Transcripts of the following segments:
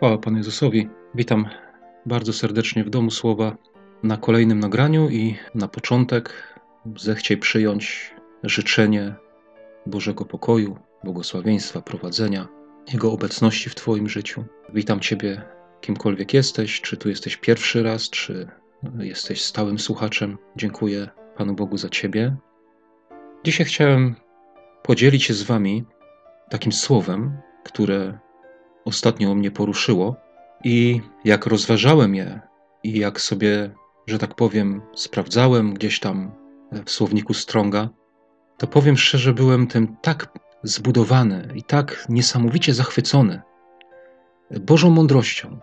Chwała Panu Jezusowi. Witam bardzo serdecznie w Domu Słowa na kolejnym nagraniu i na początek zechciej przyjąć życzenie Bożego pokoju, błogosławieństwa, prowadzenia, Jego obecności w Twoim życiu. Witam Ciebie kimkolwiek jesteś, czy tu jesteś pierwszy raz, czy jesteś stałym słuchaczem. Dziękuję Panu Bogu za Ciebie. Dzisiaj chciałem podzielić się z Wami takim słowem, które ostatnio mnie poruszyło i jak rozważałem je i jak sobie, że tak powiem, sprawdzałem gdzieś tam w słowniku Stronga, to powiem szczerze, byłem tym tak zbudowany i tak niesamowicie zachwycony Bożą mądrością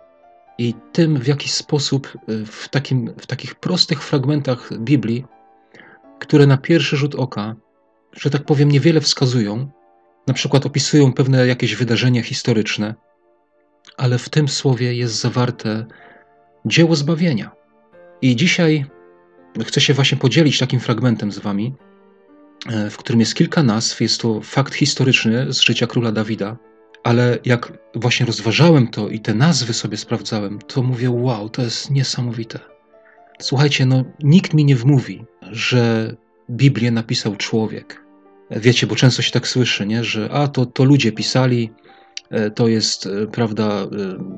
i tym, w jaki sposób w, takim, w takich prostych fragmentach Biblii, które na pierwszy rzut oka, że tak powiem, niewiele wskazują, na przykład opisują pewne jakieś wydarzenia historyczne, ale w tym słowie jest zawarte dzieło zbawienia. I dzisiaj chcę się właśnie podzielić takim fragmentem z Wami, e, w którym jest kilka nazw. Jest to fakt historyczny z życia króla Dawida, ale jak właśnie rozważałem to i te nazwy sobie sprawdzałem, to mówię: Wow, to jest niesamowite. Słuchajcie, no nikt mi nie wmówi, że Biblię napisał człowiek. Wiecie, bo często się tak słyszy, nie? że a to, to ludzie pisali, to jest, e, prawda, e,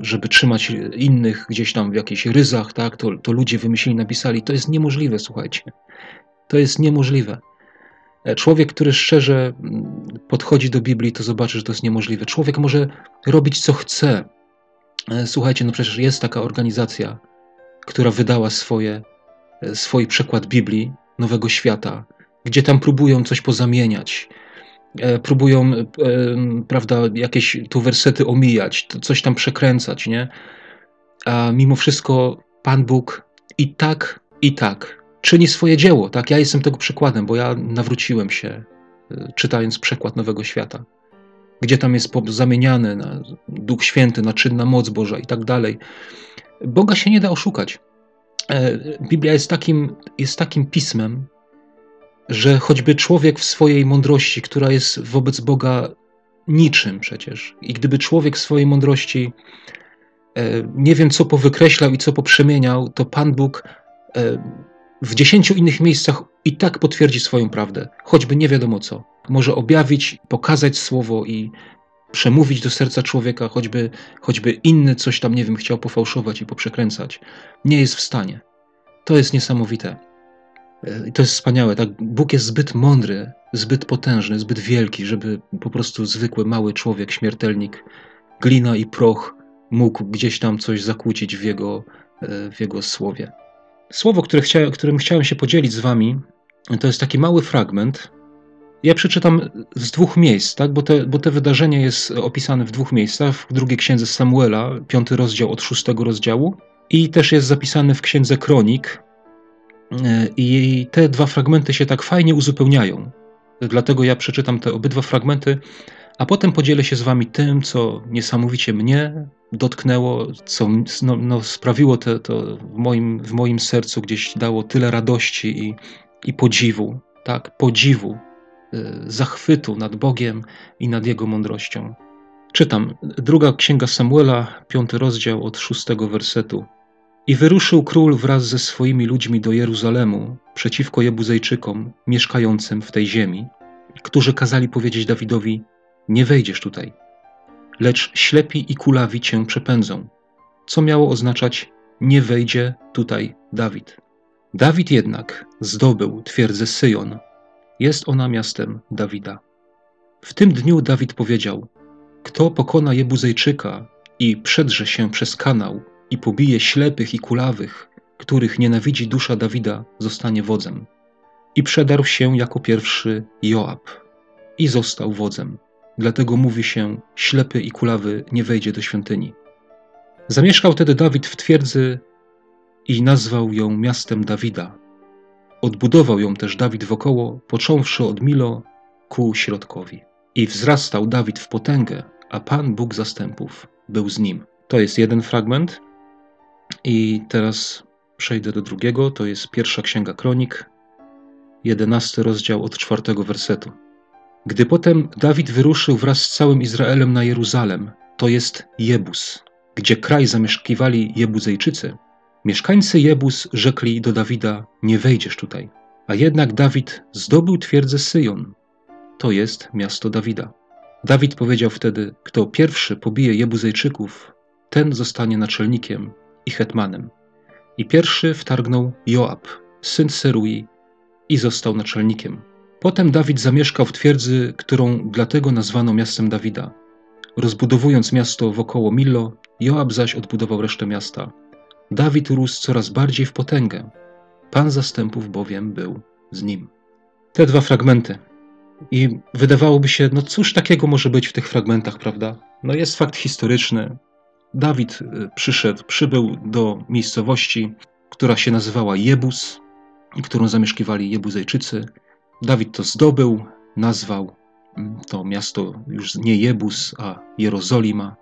żeby trzymać innych gdzieś tam w jakichś ryzach, tak, to, to ludzie wymyślili, napisali. To jest niemożliwe, słuchajcie. To jest niemożliwe. Człowiek, który szczerze mm, podchodzi do Biblii, to zobaczy, że to jest niemożliwe. Człowiek może robić, co chce. Słuchajcie, no przecież jest taka organizacja, która wydała swoje, swój przekład Biblii, Nowego Świata, gdzie tam próbują coś pozamieniać, E, próbują, e, prawda, jakieś tu wersety omijać, coś tam przekręcać, nie? A mimo wszystko Pan Bóg i tak, i tak czyni swoje dzieło, tak? Ja jestem tego przykładem, bo ja nawróciłem się, e, czytając przekład Nowego Świata, gdzie tam jest zamieniany na Duch Święty, na czynna moc Boża i tak dalej. Boga się nie da oszukać. Biblia jest takim, jest takim pismem, że choćby człowiek w swojej mądrości, która jest wobec Boga niczym przecież, i gdyby człowiek w swojej mądrości e, nie wiem co powykreślał i co poprzemieniał, to Pan Bóg e, w dziesięciu innych miejscach i tak potwierdzi swoją prawdę, choćby nie wiadomo co. Może objawić, pokazać słowo i przemówić do serca człowieka, choćby, choćby inny coś tam, nie wiem, chciał pofałszować i poprzekręcać. Nie jest w stanie. To jest niesamowite. E, I to jest wspaniałe. Tak? Bóg jest zbyt mądry, zbyt potężny, zbyt wielki, żeby po prostu zwykły, mały człowiek, śmiertelnik, glina i proch mógł gdzieś tam coś zakłócić w jego, e, w jego słowie. Słowo, które chcia, którym chciałem się podzielić z wami, to jest taki mały fragment. Ja przeczytam z dwóch miejsc, tak? bo, te, bo te wydarzenie jest opisane w dwóch miejscach. W drugiej księdze Samuela, piąty rozdział od szóstego rozdziału, i też jest zapisany w księdze Kronik, i te dwa fragmenty się tak fajnie uzupełniają. Dlatego ja przeczytam te obydwa fragmenty, a potem podzielę się z Wami tym, co niesamowicie mnie dotknęło, co no, no sprawiło to, to w, moim, w moim sercu gdzieś dało tyle radości i, i podziwu, tak, podziwu, y, zachwytu nad Bogiem i nad Jego mądrością. Czytam. Druga księga Samuela, piąty rozdział od szóstego wersetu. I wyruszył król wraz ze swoimi ludźmi do Jeruzalemu przeciwko Jebuzejczykom mieszkającym w tej ziemi, którzy kazali powiedzieć Dawidowi: Nie wejdziesz tutaj, lecz ślepi i kulawi cię przepędzą. Co miało oznaczać: Nie wejdzie tutaj Dawid. Dawid jednak zdobył twierdzę Syjon. Jest ona miastem Dawida. W tym dniu Dawid powiedział: Kto pokona Jebuzejczyka i przedrze się przez kanał i pobije ślepych i kulawych, których nienawidzi dusza Dawida, zostanie wodzem. I przedarł się jako pierwszy Joab i został wodzem. Dlatego mówi się: ślepy i kulawy nie wejdzie do świątyni. Zamieszkał tedy Dawid w twierdzy i nazwał ją miastem Dawida. Odbudował ją też Dawid wokoło, począwszy od Milo ku środkowi. I wzrastał Dawid w potęgę, a Pan Bóg zastępów był z nim. To jest jeden fragment. I teraz przejdę do drugiego, to jest pierwsza księga kronik, jedenasty rozdział od czwartego wersetu. Gdy potem Dawid wyruszył wraz z całym Izraelem na Jeruzalem, to jest Jebus, gdzie kraj zamieszkiwali Jebuzejczycy, mieszkańcy Jebus rzekli do Dawida: Nie wejdziesz tutaj. A jednak Dawid zdobył twierdzę Syjon. To jest miasto Dawida. Dawid powiedział wtedy: Kto pierwszy pobije Jebuzejczyków, ten zostanie naczelnikiem i hetmanem. I pierwszy wtargnął Joab, syn Serui, i został naczelnikiem. Potem Dawid zamieszkał w twierdzy, którą dlatego nazwano miastem Dawida. Rozbudowując miasto wokoło Millo, Joab zaś odbudował resztę miasta. Dawid rósł coraz bardziej w potęgę. Pan zastępów bowiem był z nim. Te dwa fragmenty. I wydawałoby się, no cóż takiego może być w tych fragmentach, prawda? No jest fakt historyczny. Dawid y, przyszedł, przybył do miejscowości, która się nazywała Jebus, którą zamieszkiwali Jebuzejczycy. Dawid to zdobył, nazwał mm, to miasto już nie Jebus, a Jerozolima.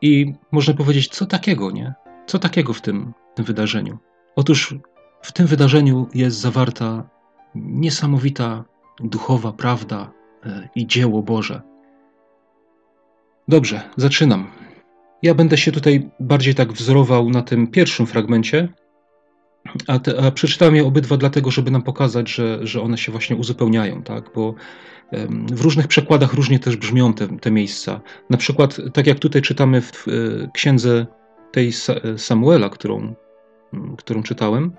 I można powiedzieć, co takiego, nie? Co takiego w tym, tym wydarzeniu? Otóż w tym wydarzeniu jest zawarta niesamowita duchowa prawda e, i dzieło Boże. Dobrze, zaczynam. Ja będę się tutaj bardziej tak wzorował na tym pierwszym fragmencie, a, te, a przeczytałem je obydwa dlatego, żeby nam pokazać, że, że one się właśnie uzupełniają, tak? bo w różnych przekładach różnie też brzmią te, te miejsca. Na przykład, tak jak tutaj czytamy w e, księdze tej Samuela, którą, którą czytałem,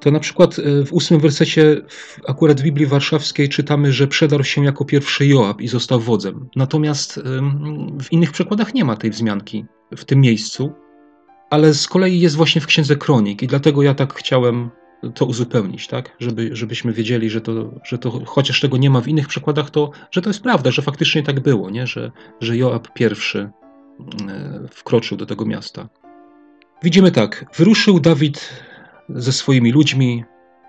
to na przykład e, w ósmym wersecie akurat w Biblii Warszawskiej czytamy, że przedarł się jako pierwszy Joab i został wodzem. Natomiast w innych przekładach nie ma tej wzmianki w tym miejscu, ale z kolei jest właśnie w Księdze Kronik i dlatego ja tak chciałem to uzupełnić, tak? Żeby, żebyśmy wiedzieli, że to, że to, chociaż tego nie ma w innych przekładach, to, że to jest prawda, że faktycznie tak było, nie? Że, że Joab pierwszy e, wkroczył do tego miasta. Widzimy tak, wyruszył Dawid ze swoimi ludźmi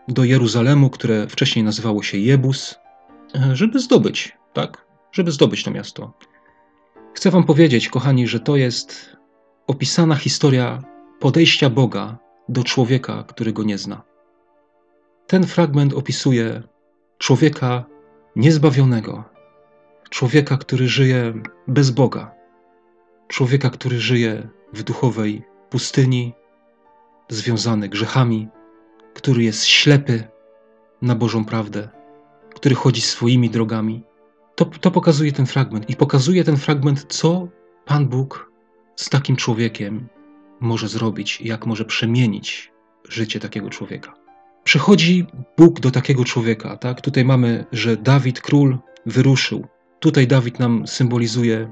do Jeruzalemu, które wcześniej nazywało się Jebus, e, żeby zdobyć, tak? Żeby zdobyć to miasto. Chcę Wam powiedzieć, kochani, że to jest opisana historia podejścia Boga do człowieka, który go nie zna. Ten fragment opisuje człowieka niezbawionego, człowieka, który żyje bez Boga, człowieka, który żyje w duchowej pustyni, związany grzechami, który jest ślepy na Bożą prawdę, który chodzi swoimi drogami. To, to pokazuje ten fragment i pokazuje ten fragment, co Pan Bóg z takim człowiekiem może zrobić, jak może przemienić życie takiego człowieka. Przychodzi Bóg do takiego człowieka, tak? Tutaj mamy, że Dawid, król, wyruszył. Tutaj Dawid nam symbolizuje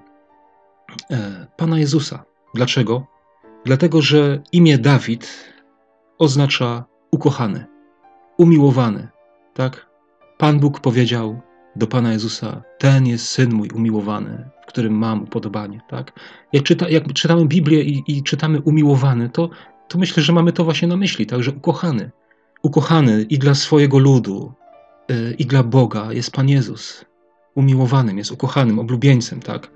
e, Pana Jezusa. Dlaczego? Dlatego, że imię Dawid oznacza ukochany, umiłowany, tak? Pan Bóg powiedział do Pana Jezusa: Ten jest syn mój umiłowany, w którym mam upodobanie, tak? Jak, czyta, jak czytamy Biblię i, i, czytamy umiłowany, to, to myślę, że mamy to właśnie na myśli, tak? Że ukochany, ukochany i dla swojego ludu, yy, i dla Boga jest Pan Jezus. Umiłowanym jest ukochanym, oblubieńcem, tak?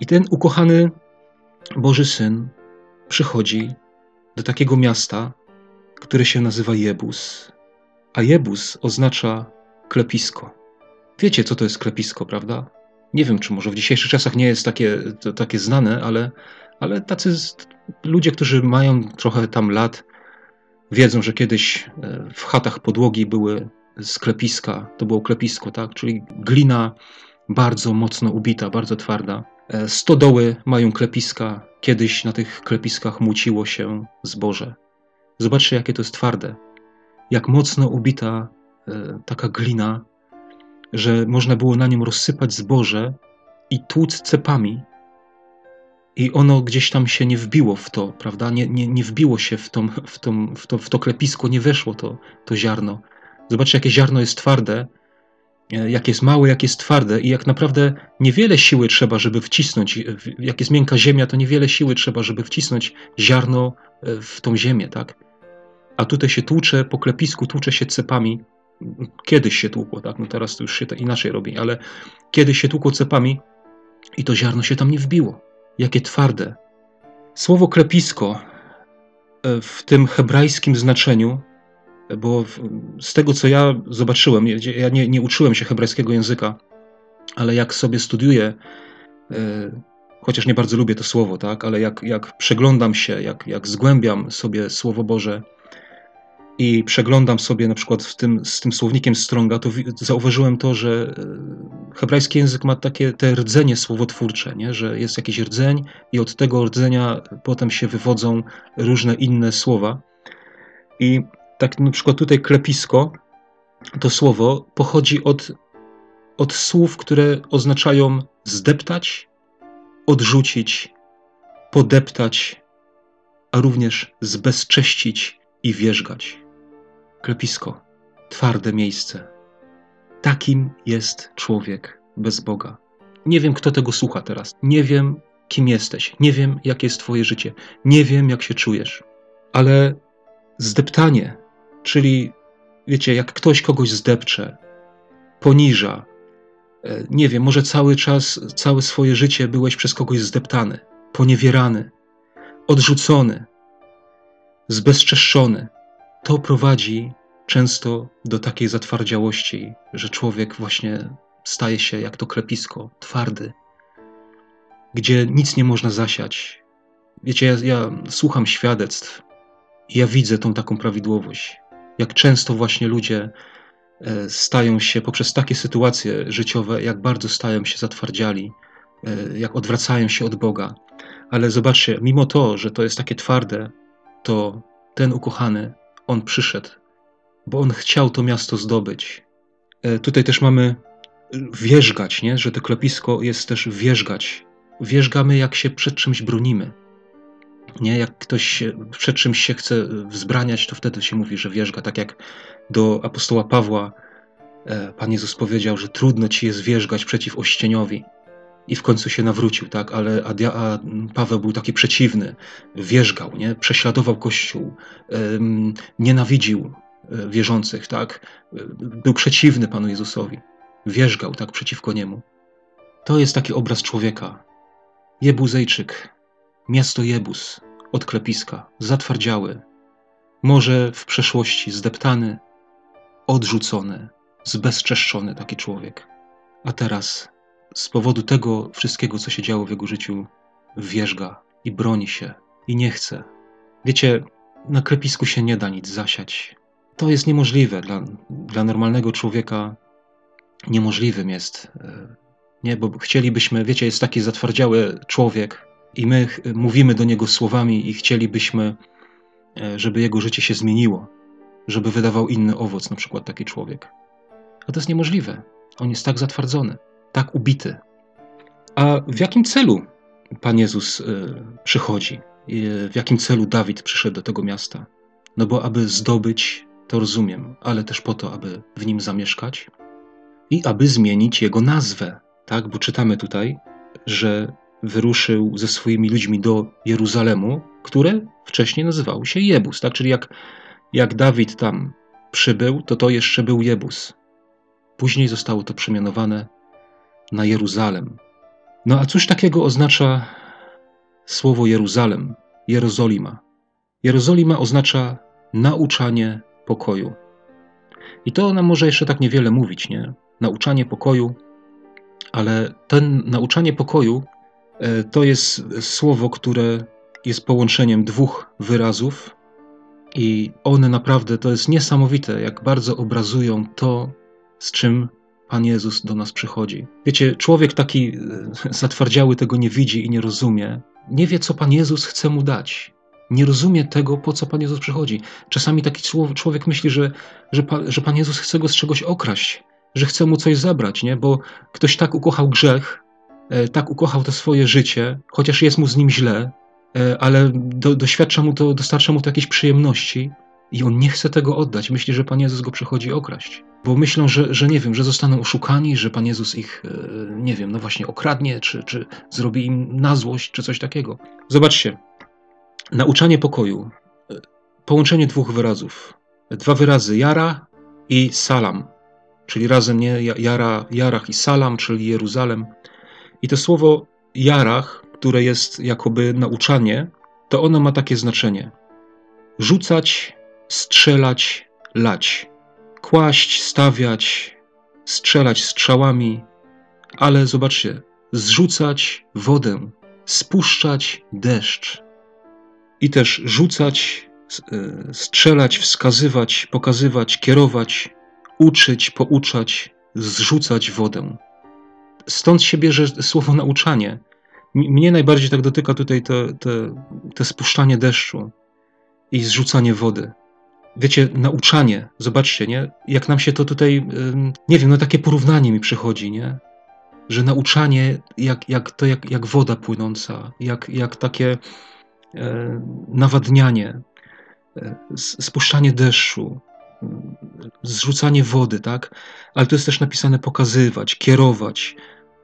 I ten ukochany Boży Syn przychodzi do takiego miasta, które się nazywa Jebus. A Jebus oznacza klepisko. Wiecie, co to jest klepisko, prawda? Nie wiem, czy może w dzisiejszych czasach nie jest takie, to, takie znane, ale, ale tacy ludzie, którzy mają trochę tam lat, wiedzą, że kiedyś e, w chatach podłogi były sklepiska, to było klepisko, tak? Czyli glina bardzo mocno ubita, bardzo twarda. E, stodoły mają klepiska. Kiedyś na tych klepiskach muciło się zboże. Zobaczcie, jakie to jest twarde. Jak mocno ubita e, taka glina, że można było na nią rozsypać zboże i tłuc cepami. I ono gdzieś tam się nie wbiło w to, prawda? Nie, nie, nie wbiło się w, tą, w, tą, w, to, w to klepisko, nie weszło to, to ziarno. Zobaczcie, jakie ziarno jest twarde, jak jest małe, jak jest twarde i jak naprawdę niewiele siły trzeba, żeby wcisnąć, e, jak jest miękka ziemia, to niewiele siły trzeba, żeby wcisnąć ziarno e, w tą ziemię, tak? A tutaj się tłucze po klepisku, tłucze się cepami. Kiedyś się tłukło, tak? No teraz to już się to inaczej robi, ale kiedyś się tłukło cepami i to ziarno się tam nie wbiło. Jakie twarde. Słowo klepisko w tym hebrajskim znaczeniu bo z tego, co ja zobaczyłem, ja nie, nie uczyłem się hebrajskiego języka, ale jak sobie studiuję e, chociaż nie bardzo lubię to słowo, tak, ale jak, jak przeglądam się, jak, jak zgłębiam sobie Słowo Boże i przeglądam sobie na przykład w tym, z tym słownikiem Stronga, to zauważyłem to, że e, hebrajski język ma takie te rdzenie słowotwórcze, nie? że jest jakiś rdzeń i od tego rdzenia potem się wywodzą różne inne słowa. I tak na przykład tutaj klepisko, to słowo pochodzi od, od słów, które oznaczają zdeptać, odrzucić, podeptać, a również zbezcześcić i wierzgać. Klepisko, twarde miejsce. Takim jest człowiek bez Boga. Nie wiem, kto tego słucha teraz. Nie wiem, kim jesteś. Nie wiem, jakie jest Twoje życie. Nie wiem, jak się czujesz. Ale zdeptanie, czyli wiecie, jak ktoś kogoś zdepcze, poniża, e, nie wiem, może cały czas, całe swoje życie byłeś przez kogoś zdeptany, poniewierany, odrzucony, zbezczeszczony. To prowadzi często do takiej zatwardziałości, że człowiek właśnie staje się jak to klepisko, twardy, gdzie nic nie można zasiać. Wiecie, ja, ja słucham świadectw i ja widzę tą taką prawidłowość. Jak często właśnie ludzie e, stają się poprzez takie sytuacje życiowe, jak bardzo stają się zatwardziali, e, jak odwracają się od Boga. Ale zobaczcie, mimo to, że to jest takie twarde, to ten ukochany, on przyszedł, bo on chciał to miasto zdobyć. E, tutaj też mamy wierzgać, nie? że to klepisko jest też wierzgać. Wierzgamy, jak się przed czymś bronimy. Nie, jak ktoś przed czymś się chce wzbraniać, to wtedy się mówi, że wierzga. Tak jak do apostoła Pawła e, Pan Jezus powiedział, że trudno ci jest wierzgać przeciw ościeniowi. I w końcu się nawrócił, tak? Ale a, a Paweł był taki przeciwny, wierzgał, nie? prześladował Kościół, um, nienawidził e, wierzących, tak? Był przeciwny Panu Jezusowi, wierzgał tak przeciwko niemu. To jest taki obraz człowieka. Jebuzejczyk, Miasto Jebus, od klepiska, zatwardziały, może w przeszłości zdeptany, odrzucony, zbezczeszczony taki człowiek. A teraz, z powodu tego wszystkiego, co się działo w jego życiu, wierzga i broni się i nie chce. Wiecie, na klepisku się nie da nic zasiać. To jest niemożliwe dla, dla normalnego człowieka. Niemożliwym jest, e, nie, bo chcielibyśmy, wiecie, jest taki zatwardziały człowiek, i my mówimy do niego słowami i chcielibyśmy, e, żeby jego życie się zmieniło, żeby wydawał inny owoc, na przykład taki człowiek. A to jest niemożliwe. On jest tak zatwardzony, tak ubity. A w jakim celu Pan Jezus e, przychodzi? W jakim celu Dawid przyszedł do tego miasta? No bo aby zdobyć, to rozumiem, ale też po to, aby w nim zamieszkać i aby zmienić jego nazwę. Tak, bo czytamy tutaj, że wyruszył ze swoimi ludźmi do Jeruzalemu, które wcześniej nazywało się Jebus. Tak? Czyli jak, jak Dawid tam przybył, to to jeszcze był Jebus. Później zostało to przemianowane na Jeruzalem. No a cóż takiego oznacza słowo Jeruzalem, Jerozolima? Jerozolima oznacza nauczanie pokoju. I to nam może jeszcze tak niewiele mówić, nie? Nauczanie pokoju, ale ten nauczanie pokoju to jest słowo, które jest połączeniem dwóch wyrazów, i one naprawdę to jest niesamowite, jak bardzo obrazują to, z czym Pan Jezus do nas przychodzi. Wiecie, człowiek taki e, zatwardziały tego nie widzi i nie rozumie. Nie wie, co Pan Jezus chce mu dać. Nie rozumie tego, po co Pan Jezus przychodzi. Czasami taki człowiek myśli, że, że, że Pan Jezus chce go z czegoś okraść, że chce mu coś zabrać, nie? bo ktoś tak ukochał grzech, E, tak ukochał to swoje życie, chociaż jest mu z nim źle, e, ale do, doświadcza mu to, dostarcza mu to jakieś przyjemności i on nie chce tego oddać. Myśli, że Pan Jezus go przychodzi okraść. Bo myślą, że, że nie wiem, że zostaną oszukani, że Pan Jezus ich, e, nie wiem, no właśnie okradnie, czy, czy zrobi im na złość, czy coś takiego. Zobaczcie, nauczanie pokoju, połączenie dwóch wyrazów. Dwa wyrazy jara i salam, czyli razem nie jara, jarach i salam, czyli Jeruzalem. I to słowo jarach, które jest jakoby nauczanie, to ono ma takie znaczenie: rzucać, strzelać, lać, kłaść, stawiać, strzelać strzałami, ale zobaczcie, zrzucać wodę, spuszczać deszcz. I też rzucać, e, strzelać, wskazywać, pokazywać, kierować, uczyć, pouczać, zrzucać wodę. Stąd się bierze słowo nauczanie. Mnie najbardziej tak dotyka tutaj te, te, te spuszczanie deszczu i zrzucanie wody. Wiecie, nauczanie, zobaczcie, nie? Jak nam się to tutaj, nie wiem, no takie porównanie mi przychodzi, nie? Że nauczanie, jak, jak to jak, jak woda płynąca, jak, jak takie e, nawadnianie, e, spuszczanie deszczu, zrzucanie wody, tak? Ale to jest też napisane pokazywać, kierować,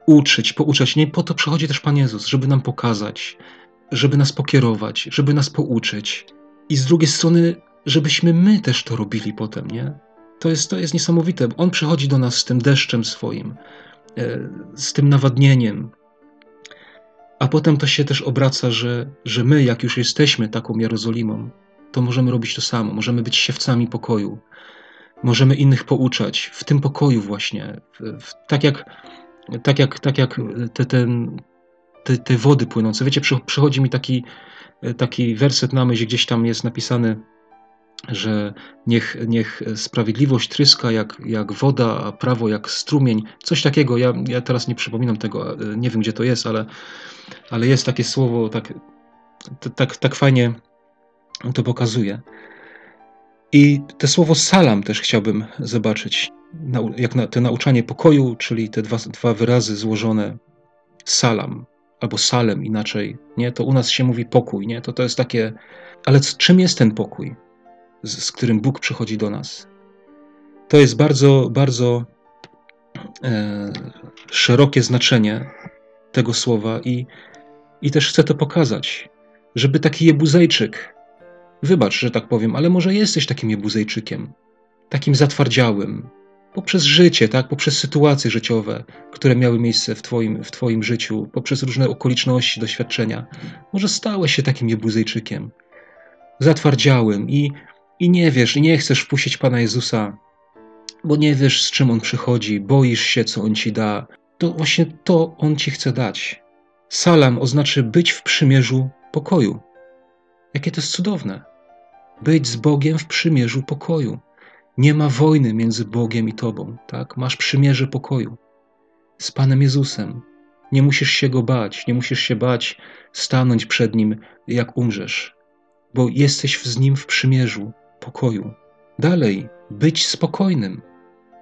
uczyć, pouczać. Nie po to przychodzi też Pan Jezus, żeby nam pokazać, żeby nas pokierować, żeby nas pouczyć. I z drugiej strony, żebyśmy my też to robili potem, nie? To jest, to jest niesamowite. On przychodzi do nas z tym deszczem swoim, e, z tym nawadnieniem, a potem to się też obraca, że, że my, jak już jesteśmy taką Jerozolimą, to możemy robić to samo. Możemy być siewcami pokoju. Możemy innych pouczać w tym pokoju właśnie. W, w, tak jak, tak jak, tak jak te, ten, te, te wody płynące. Wiecie, przy, przychodzi mi taki, taki werset na myśl, gdzieś tam jest napisany, że niech, niech sprawiedliwość tryska jak, jak woda, a prawo jak strumień. Coś takiego, ja, ja teraz nie przypominam tego, nie wiem gdzie to jest, ale, ale jest takie słowo, tak, tak, tak fajnie to pokazuje. I te słowo salam też chciałbym zobaczyć, jak na, to nauczanie pokoju, czyli te dwa, dwa wyrazy złożone salam albo salem inaczej, nie? To u nas się mówi pokój, nie? To to jest takie, ale czym jest ten pokój, z, z którym Bóg przychodzi do nas? To jest bardzo, bardzo e, szerokie znaczenie tego słowa i, i też chcę to pokazać, żeby taki Jebuzejczyk, Wybacz, że tak powiem, ale może jesteś takim jebuzejczykiem, takim zatwardziałym, poprzez życie, tak, poprzez sytuacje życiowe, które miały miejsce w twoim, w twoim życiu, poprzez różne okoliczności, doświadczenia. Może stałeś się takim jebuzejczykiem, zatwardziałym i, i nie wiesz, i nie chcesz wpuścić Pana Jezusa, bo nie wiesz, z czym On przychodzi, boisz się, co On ci da. To właśnie to On ci chce dać. Salam oznacza być w przymierzu pokoju. Jakie to jest cudowne. Być z Bogiem w przymierzu pokoju. Nie ma wojny między Bogiem i Tobą, tak? Masz przymierze pokoju z Panem Jezusem. Nie musisz się go bać, nie musisz się bać stanąć przed nim, jak umrzesz, bo jesteś z nim w przymierzu pokoju. Dalej, być spokojnym.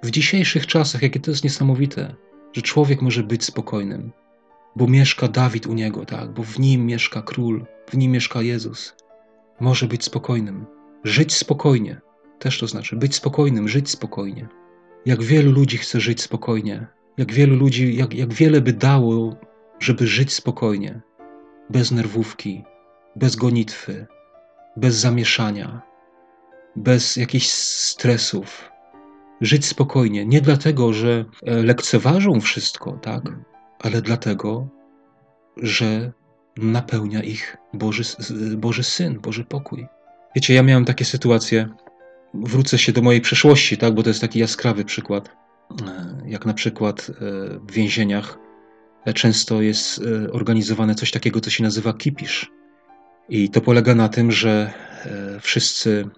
W dzisiejszych czasach, jakie to jest niesamowite, że człowiek może być spokojnym, bo mieszka Dawid u niego, tak? Bo w nim mieszka król, w nim mieszka Jezus. Może być spokojnym, żyć spokojnie. Też to znaczy być spokojnym, żyć spokojnie. Jak wielu ludzi chce żyć spokojnie, jak wielu ludzi, jak, jak wiele by dało, żeby żyć spokojnie, bez nerwówki, bez gonitwy, bez zamieszania, bez jakichś stresów. Żyć spokojnie, nie dlatego, że e, lekceważą wszystko, tak, ale dlatego, że napełnia ich Boży, Boży Syn, Boży pokój. Wiecie, ja miałem takie sytuacje, wrócę się do mojej przeszłości, tak, bo to jest taki jaskrawy przykład. E, jak na przykład e, w więzieniach e, często jest organizowane coś takiego, co się nazywa kipisz. I to polega na tym, że wszyscy,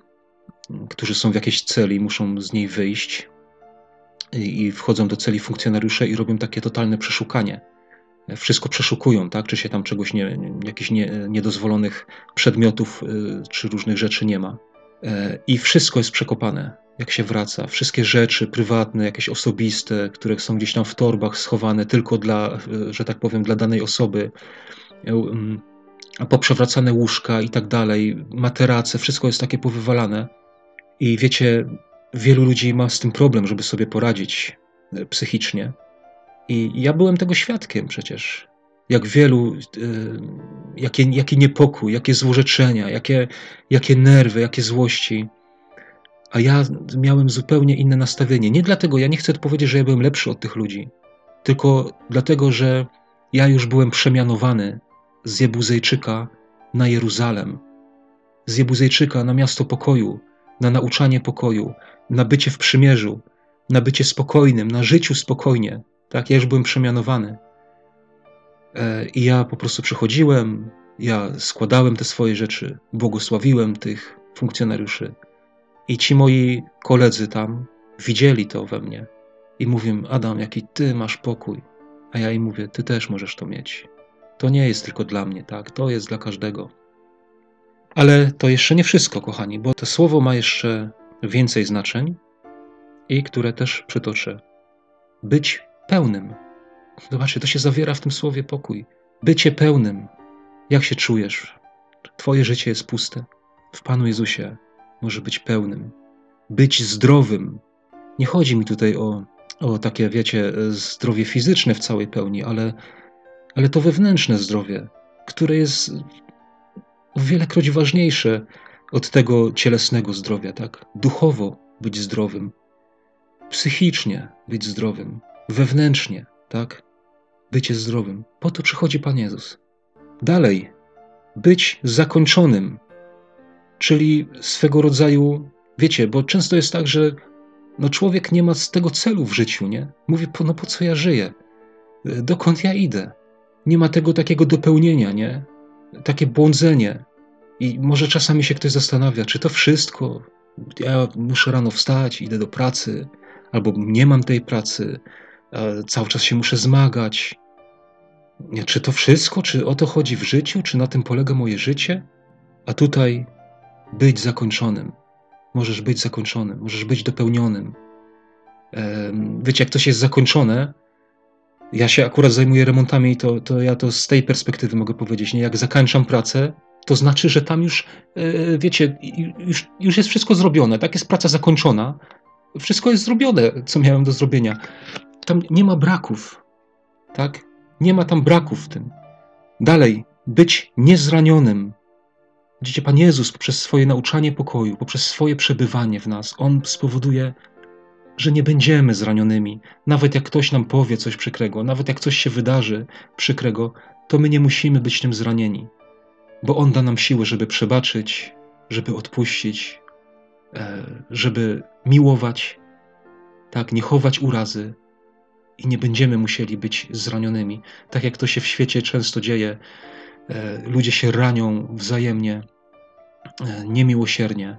którzy są w jakiejś celi, muszą z niej wyjść i wchodzą do celi funkcjonariusze i robią takie totalne przeszukanie wszystko przeszukują, tak? czy się tam czegoś, nie, jakichś nie, niedozwolonych przedmiotów czy różnych rzeczy nie ma. E, I wszystko jest przekopane, jak się wraca. Wszystkie rzeczy prywatne, jakieś osobiste, które są gdzieś tam w torbach schowane tylko dla, y, że tak powiem, dla danej osoby, e, poprzewracane łóżka i tak dalej, materace, wszystko jest takie powywalane. I wiecie, wielu ludzi ma z tym problem, żeby sobie poradzić e, psychicznie. I ja byłem tego świadkiem przecież. Jak wielu, jakie, jaki niepokój, jakie złorzeczenia, jakie, jakie nerwy, jakie złości. A ja miałem zupełnie inne nastawienie. Nie dlatego, ja nie chcę powiedzieć, że ja byłem lepszy od tych ludzi, tylko dlatego, że ja już byłem przemianowany z Jebuzejczyka na Jeruzalem, z Jebuzejczyka na miasto pokoju, na nauczanie pokoju, na bycie w przymierzu, na bycie spokojnym, na życiu spokojnie, tak, ja już byłem przemianowany. E, I ja po prostu przychodziłem, ja składałem te swoje rzeczy, błogosławiłem tych funkcjonariuszy. I ci moi koledzy tam widzieli to we mnie i mówią: Adam, jaki ty masz pokój. A ja im mówię: Ty też możesz to mieć. To nie jest tylko dla mnie, tak? To jest dla każdego. Ale to jeszcze nie wszystko, kochani, bo to słowo ma jeszcze więcej znaczeń i które też przytoczę. Być pełnym. Zobaczcie, to się zawiera w tym słowie pokój. Bycie pełnym. Jak się czujesz? Twoje życie jest puste. W Panu Jezusie może być pełnym. Być zdrowym. Nie chodzi mi tutaj o, o takie, wiecie, zdrowie fizyczne w całej pełni, ale, ale to wewnętrzne zdrowie, które jest o wielekroć ważniejsze od tego cielesnego zdrowia, tak? Duchowo być zdrowym, psychicznie być zdrowym, wewnętrznie, tak? Bycie zdrowym. Po to przychodzi Pan Jezus. Dalej, być zakończonym, czyli swego rodzaju, wiecie, bo często jest tak, że no człowiek nie ma z tego celu w życiu, nie? Mówi, no po co ja żyję? Dokąd ja idę? Nie ma tego takiego dopełnienia, nie? Takie błądzenie. I może czasami się ktoś zastanawia, czy to wszystko, ja muszę rano wstać, idę do pracy, albo nie mam tej pracy, cały czas się muszę zmagać. Czy to wszystko, czy o to chodzi w życiu, czy na tym polega moje życie? A tutaj być zakończonym. Możesz być zakończonym, możesz być dopełnionym. Wiecie, jak coś jest zakończone, ja się akurat zajmuję remontami i to, to ja to z tej perspektywy mogę powiedzieć. Nie? Jak zakończam pracę, to znaczy, że tam już, e, wiecie, już, już jest wszystko zrobione, tak? Jest praca zakończona, wszystko jest zrobione, co miałem do zrobienia. Tam nie ma braków, tak? Nie ma tam braków w tym. Dalej, być niezranionym. Widzicie, Pan Jezus poprzez swoje nauczanie pokoju, poprzez swoje przebywanie w nas, On spowoduje, że nie będziemy zranionymi. Nawet jak ktoś nam powie coś przykrego, nawet jak coś się wydarzy przykrego, to my nie musimy być tym zranieni, bo On da nam siłę, żeby przebaczyć, żeby odpuścić, e, żeby miłować, tak, nie chować urazy, i nie będziemy musieli być zranionymi. Tak jak to się w świecie często dzieje, e, ludzie się ranią wzajemnie, e, niemiłosiernie.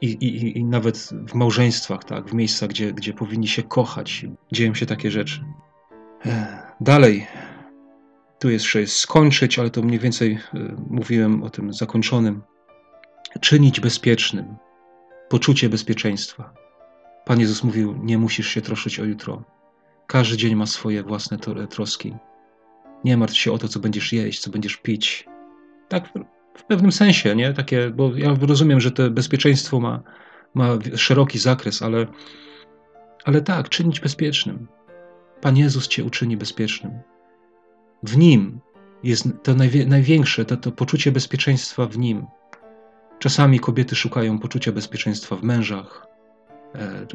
I, i, I nawet w małżeństwach, tak, w miejscach, gdzie, gdzie powinni się kochać, dzieją się takie rzeczy. E, dalej, tu jeszcze jest skończyć, ale to mniej więcej mówiłem o tym zakończonym. Czynić bezpiecznym, poczucie bezpieczeństwa. Pan Jezus mówił: Nie musisz się troszyć o jutro. Każdy dzień ma swoje własne troski. Nie martw się o to, co będziesz jeść, co będziesz pić. Tak w pewnym sensie, nie? Takie, bo ja rozumiem, że to bezpieczeństwo ma, ma szeroki zakres, ale, ale tak, czynić bezpiecznym. Pan Jezus cię uczyni bezpiecznym. W Nim jest to największe, to, to poczucie bezpieczeństwa w Nim. Czasami kobiety szukają poczucia bezpieczeństwa w mężach,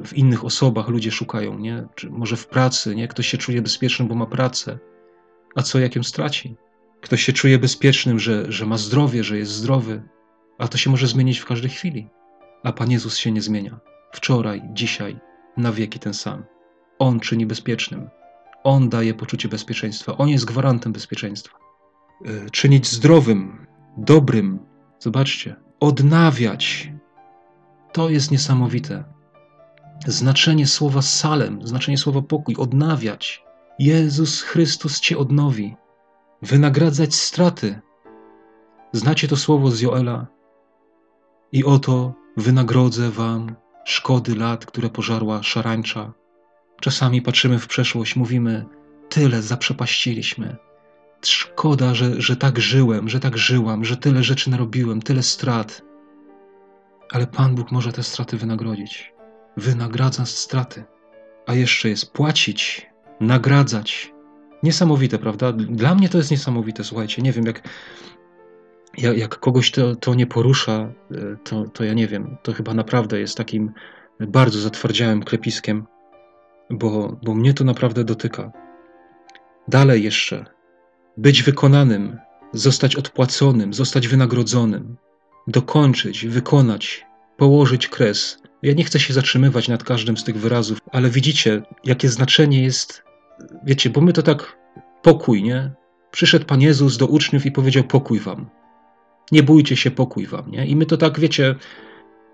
w innych osobach ludzie szukają, nie? Czy może w pracy, nie? Ktoś się czuje bezpieczny, bo ma pracę, a co jak ją straci? Ktoś się czuje bezpiecznym, że, że ma zdrowie, że jest zdrowy, a to się może zmienić w każdej chwili. A Pan Jezus się nie zmienia. Wczoraj, dzisiaj, na wieki ten sam. On czyni bezpiecznym. On daje poczucie bezpieczeństwa. On jest gwarantem bezpieczeństwa. E, czynić zdrowym, dobrym. Zobaczcie, odnawiać. To jest niesamowite znaczenie słowa salem, znaczenie słowa pokój, odnawiać. Jezus Chrystus cię odnowi, wynagradzać straty. Znacie to słowo z Joela? I oto wynagrodzę wam szkody lat, które pożarła szarańcza. Czasami patrzymy w przeszłość, mówimy, tyle zaprzepaściliśmy. Szkoda, że, że tak żyłem, że tak żyłam, że tyle rzeczy narobiłem, tyle strat. Ale Pan Bóg może te straty wynagrodzić wynagradza straty, a jeszcze jest płacić, nagradzać. Niesamowite, prawda? Dla mnie to jest niesamowite, słuchajcie. Nie wiem, jak, jak kogoś to, to nie porusza, e, to, to ja nie wiem. To chyba naprawdę jest takim bardzo zatwardziałym klepiskiem, bo, bo mnie to naprawdę dotyka. Dalej jeszcze być wykonanym, zostać odpłaconym, zostać wynagrodzonym, dokończyć, wykonać, położyć kres, ja nie chcę się zatrzymywać nad każdym z tych wyrazów, ale widzicie, jakie znaczenie jest, wiecie, bo my to tak pokój, nie? Przyszedł Pan Jezus do uczniów i powiedział: Pokój wam. Nie bójcie się, pokój wam. Nie? I my to tak, wiecie,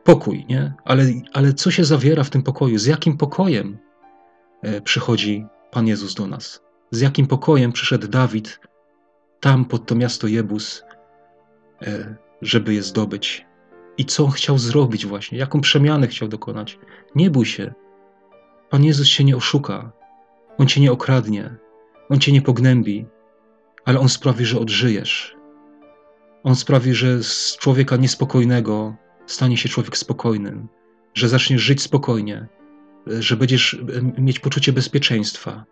pokój, nie? Ale, ale co się zawiera w tym pokoju? Z jakim pokojem e, przychodzi Pan Jezus do nas? Z jakim pokojem przyszedł Dawid tam pod to miasto Jebus, e, żeby je zdobyć? I co on chciał zrobić właśnie? Jaką przemianę chciał dokonać? Nie bój się. Pan Jezus się nie oszuka. On cię nie okradnie. On cię nie pognębi. Ale On sprawi, że odżyjesz. On sprawi, że z człowieka niespokojnego stanie się człowiek spokojnym, że zaczniesz żyć spokojnie, że będziesz mieć poczucie bezpieczeństwa.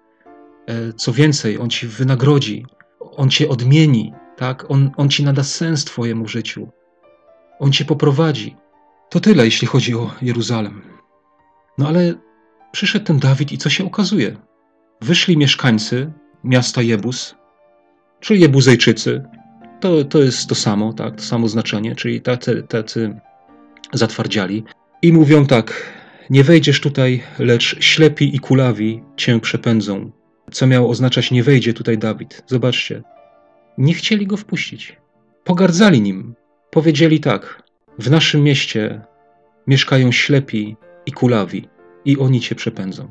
E, co więcej, On ci wynagrodzi, On cię odmieni, tak? On, on ci nada sens Twojemu życiu. On cię poprowadzi. To tyle, jeśli chodzi o Jeruzalem. No ale przyszedł ten Dawid i co się okazuje? Wyszli mieszkańcy miasta Jebus, czyli Jebuzejczycy. To, to jest to samo, tak, to samo znaczenie, czyli tacy, tacy zatwardziali. I mówią tak, nie wejdziesz tutaj, lecz ślepi i kulawi cię przepędzą. Co miało oznaczać, nie wejdzie tutaj Dawid. Zobaczcie, nie chcieli go wpuścić. Pogardzali nim. Powiedzieli tak: W naszym mieście mieszkają ślepi i kulawi, i oni cię przepędzą.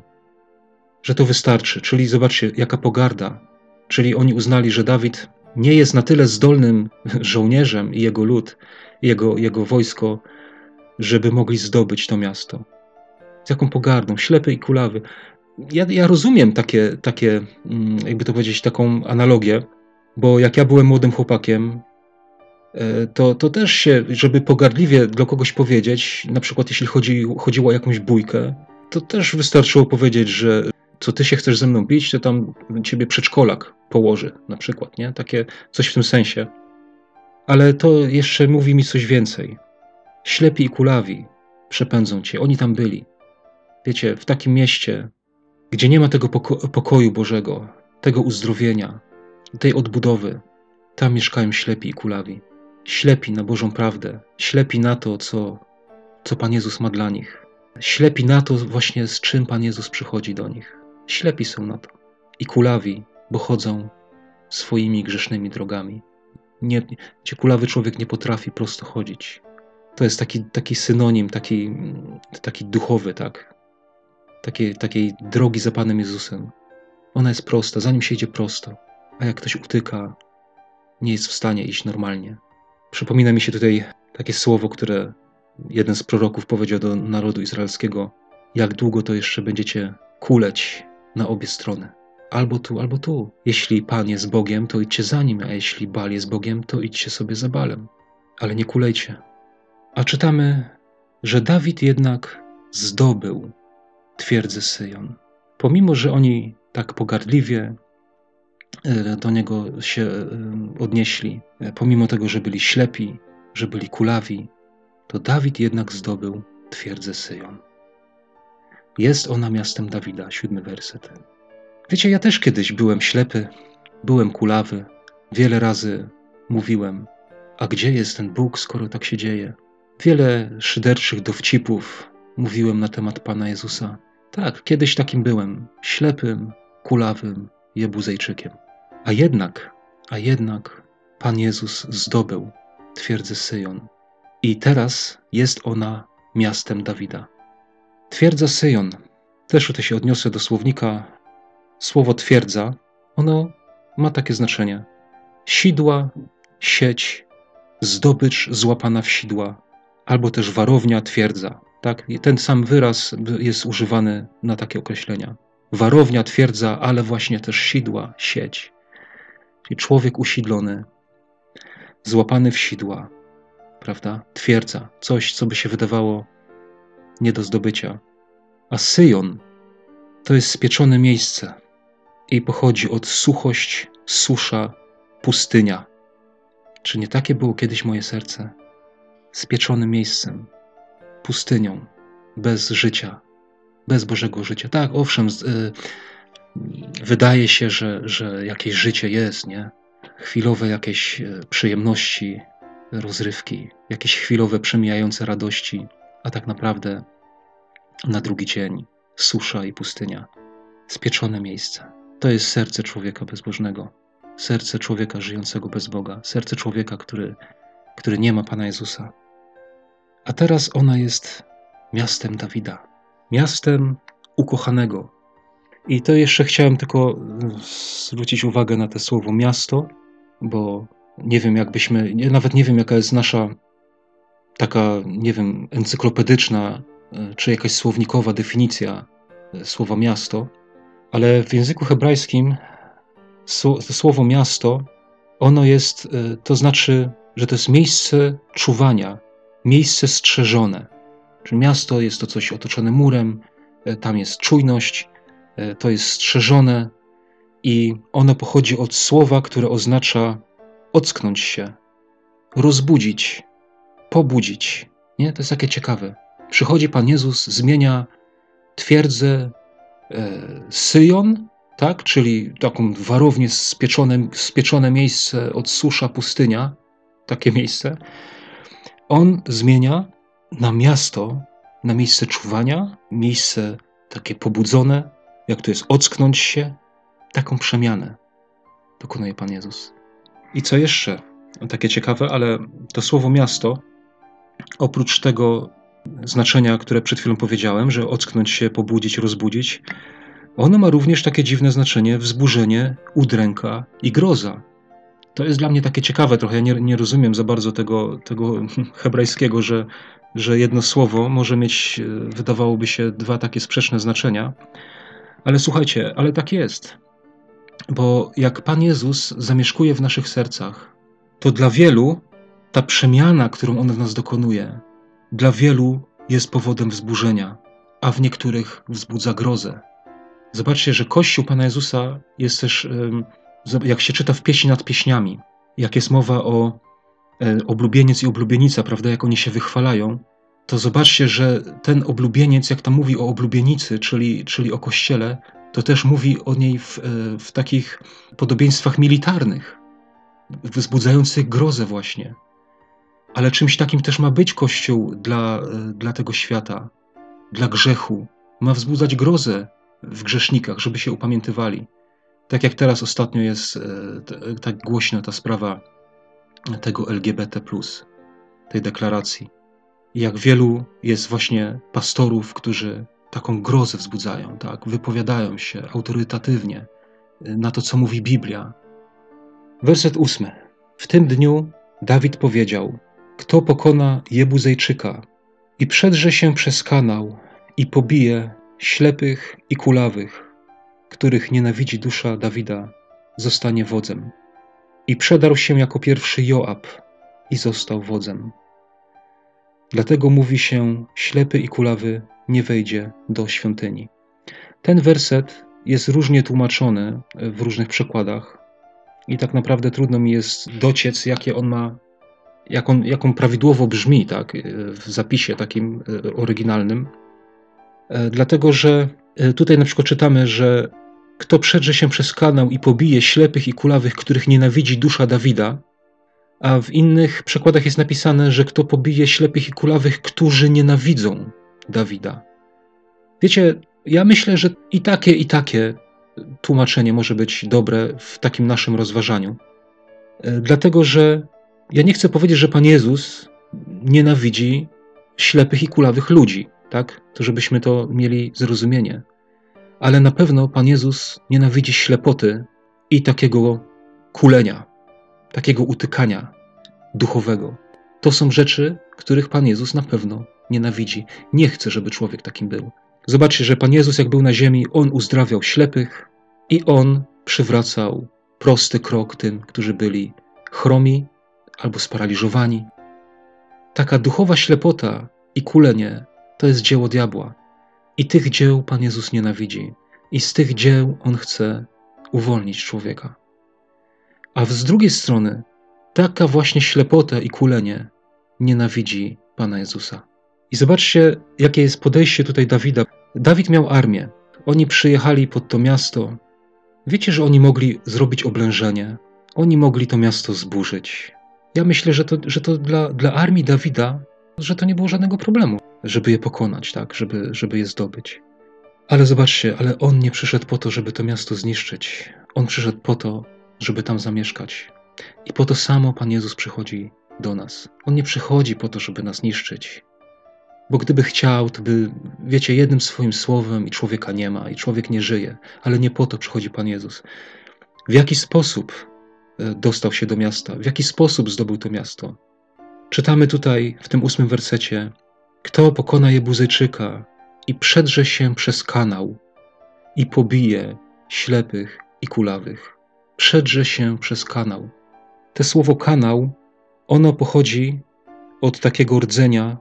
Że to wystarczy. Czyli zobaczcie, jaka pogarda. Czyli oni uznali, że Dawid nie jest na tyle zdolnym żołnierzem i jego lud, jego, jego wojsko, żeby mogli zdobyć to miasto. Z jaką pogardą, ślepy i kulawy. Ja, ja rozumiem takie, takie, mm, jakby to powiedzieć, taką analogię, bo jak ja byłem młodym chłopakiem, to, to też się, żeby pogardliwie dla kogoś powiedzieć, na przykład jeśli chodzi, chodziło o jakąś bójkę, to też wystarczyło powiedzieć, że co ty się chcesz ze mną bić, to tam ciebie przedszkolak położy, na przykład, nie? Takie coś w tym sensie. Ale to jeszcze mówi mi coś więcej. Ślepi i kulawi przepędzą cię, oni tam byli. Wiecie, w takim mieście, gdzie nie ma tego poko pokoju Bożego, tego uzdrowienia, tej odbudowy, tam mieszkają ślepi i kulawi. Ślepi na Bożą prawdę, ślepi na to, co, co Pan Jezus ma dla nich. Ślepi na to właśnie, z czym Pan Jezus przychodzi do nich. Ślepi są na to. I kulawi, bo chodzą swoimi grzesznymi drogami. Nie, gdzie kulawy człowiek nie potrafi prosto chodzić. To jest taki, taki synonim, taki, taki duchowy, tak? Takiej, takiej drogi za Panem Jezusem. Ona jest prosta, zanim się idzie prosto. A jak ktoś utyka, nie jest w stanie iść normalnie. Przypomina mi się tutaj takie słowo, które jeden z proroków powiedział do narodu izraelskiego: Jak długo to jeszcze będziecie kuleć na obie strony? Albo tu, albo tu. Jeśli Pan jest Bogiem, to idźcie za nim, a jeśli Bal jest Bogiem, to idźcie sobie za Balem. Ale nie kulejcie. A czytamy, że Dawid jednak zdobył twierdzę Syjon. Pomimo, że oni tak pogardliwie do niego się e, odnieśli, e, pomimo tego, że byli ślepi, że byli kulawi, to Dawid jednak zdobył twierdzę Syjon. Jest ona miastem Dawida, siódmy werset. Wiecie, ja też kiedyś byłem ślepy, byłem kulawy, wiele razy mówiłem, a gdzie jest ten Bóg, skoro tak się dzieje? Wiele szyderczych dowcipów mówiłem na temat Pana Jezusa. Tak, kiedyś takim byłem, ślepym, kulawym jebuzejczykiem. A jednak, a jednak Pan Jezus zdobył twierdzę Syjon. I teraz jest ona miastem Dawida. Twierdza Syjon. Też tutaj się odniosę do słownika. Słowo twierdza, ono ma takie znaczenie. Sidła, sieć, zdobycz złapana w sidła, albo też warownia, twierdza. Tak? Ten sam wyraz jest używany na takie określenia. Warownia, twierdza, ale właśnie też sidła, sieć. Czyli człowiek usidlony, złapany w sidła, prawda? Twierdza, coś, co by się wydawało nie do zdobycia. A Syjon to jest spieczone miejsce i pochodzi od suchość, susza, pustynia. Czy nie takie było kiedyś moje serce? Spieczonym miejscem, pustynią, bez życia, bez Bożego życia. Tak, owszem, y, wydaje się, że, że jakieś życie jest, nie? Chwilowe jakieś y, przyjemności, rozrywki, jakieś chwilowe przemijające radości, a tak naprawdę na drugi dzień susza i pustynia, spieczone miejsce. To jest serce człowieka bezbożnego. serce człowieka żyjącego bez Boga, serce człowieka, który, który nie ma Pana Jezusa. A teraz ona jest miastem Dawida, miastem ukochanego. I to jeszcze chciałem tylko zwrócić uwagę na to słowo miasto, bo nie wiem, jakbyśmy, nawet nie wiem, jaka jest nasza taka, nie wiem, encyklopedyczna e, czy jakaś słownikowa definicja e, słowa miasto, ale w języku hebrajskim słowo miasto, ono jest, e, to znaczy, że to jest miejsce czuwania, miejsce strzeżone. Czyli miasto jest to coś otoczone murem, tam jest czujność, to jest strzeżone i ono pochodzi od słowa, które oznacza ocknąć się, rozbudzić, pobudzić. Nie? To jest takie ciekawe. Przychodzi Pan Jezus, zmienia twierdzę e, Syjon, tak? czyli taką warownię spieczone, spieczone miejsce od susza pustynia, takie miejsce. On zmienia na miasto, na miejsce czuwania, miejsce takie pobudzone, jak to jest ocknąć się, taką przemianę dokonuje Pan Jezus. I co jeszcze? Takie ciekawe, ale to słowo miasto, oprócz tego znaczenia, które przed chwilą powiedziałem, że ocknąć się, pobudzić, rozbudzić, ono ma również takie dziwne znaczenie wzburzenie, udręka i groza. To jest dla mnie takie ciekawe trochę. Ja nie, nie rozumiem za bardzo tego, tego hebrajskiego, że, że jedno słowo może mieć, wydawałoby się, dwa takie sprzeczne znaczenia. Ale słuchajcie, ale tak jest. Bo jak Pan Jezus zamieszkuje w naszych sercach, to dla wielu ta przemiana, którą On w nas dokonuje, dla wielu jest powodem wzburzenia, a w niektórych wzbudza grozę. Zobaczcie, że Kościół Pana Jezusa jest też, jak się czyta w pieśni nad pieśniami, jak jest mowa o e, oblubieniec i oblubienica, prawda, jak oni się wychwalają, to zobaczcie, że ten oblubieniec, jak tam mówi o oblubienicy, czyli, czyli o kościele, to też mówi o niej w, e, w takich podobieństwach militarnych, wzbudzających grozę właśnie. Ale czymś takim też ma być Kościół dla, e, dla tego świata, dla grzechu. Ma wzbudzać grozę w grzesznikach, żeby się upamiętywali. Tak jak teraz ostatnio jest e, tak głośna ta sprawa tego LGBT, tej deklaracji. Jak wielu jest właśnie pastorów, którzy taką grozę wzbudzają, tak? wypowiadają się autorytatywnie y, na to, co mówi Biblia. Werset ósmy. W tym dniu Dawid powiedział: Kto pokona Jebuzejczyka i przedrze się przez kanał i pobije ślepych i kulawych, których nienawidzi dusza Dawida, zostanie wodzem. I przedarł się jako pierwszy Joab i został wodzem. Dlatego mówi się: ślepy i kulawy nie wejdzie do świątyni. Ten werset jest różnie tłumaczony w różnych przekładach i tak naprawdę trudno mi jest dociec, jakie on ma, jak on, prawidłowo brzmi tak, w zapisie takim e, oryginalnym. E, dlatego, że e, tutaj na przykład czytamy, że kto przedrze się przez kanał i pobije ślepych i kulawych, których nienawidzi dusza Dawida, a w innych przekładach jest napisane, że kto pobije ślepych i kulawych, którzy nienawidzą Dawida. Wiecie, ja myślę, że i takie, i takie tłumaczenie może być dobre w takim naszym rozważaniu. E, dlatego, że ja nie chcę powiedzieć, że Pan Jezus nienawidzi ślepych i kulawych ludzi, tak? To żebyśmy to mieli zrozumienie. Ale na pewno Pan Jezus nienawidzi ślepoty i takiego kulenia, takiego utykania duchowego. To są rzeczy, których Pan Jezus na pewno nienawidzi. Nie chce, żeby człowiek takim był. Zobaczcie, że Pan Jezus, jak był na ziemi, On uzdrawiał ślepych i On przywracał prosty krok tym, którzy byli chromi albo sparaliżowani. Taka duchowa ślepota i kulenie to jest dzieło diabła. I tych dzieł Pan Jezus nienawidzi. I z tych dzieł On chce uwolnić człowieka. A z drugiej strony, taka właśnie ślepota i kulenie nienawidzi Pana Jezusa. I zobaczcie, jakie jest podejście tutaj Dawida. Dawid miał armię. Oni przyjechali pod to miasto. Wiecie, że oni mogli zrobić oblężenie. Oni mogli to miasto zburzyć. Ja myślę, że to, że to dla, dla armii Dawida, że to nie było żadnego problemu, żeby je pokonać, tak, żeby, żeby je zdobyć. Ale zobaczcie, ale on nie przyszedł po to, żeby to miasto zniszczyć. On przyszedł po to, żeby tam zamieszkać. I po to samo Pan Jezus przychodzi do nas. On nie przychodzi po to, żeby nas niszczyć. Bo gdyby chciał, to by, wiecie, jednym swoim słowem i człowieka nie ma, i człowiek nie żyje, ale nie po to przychodzi Pan Jezus. W jaki sposób e, dostał się do miasta? W jaki sposób zdobył to miasto? Czytamy tutaj w tym ósmym wersecie: Kto pokona Jebuzejczyka i przedrze się przez kanał i pobije ślepych i kulawych. Przedrze się przez kanał. Te słowo kanał, ono pochodzi od takiego rdzenia,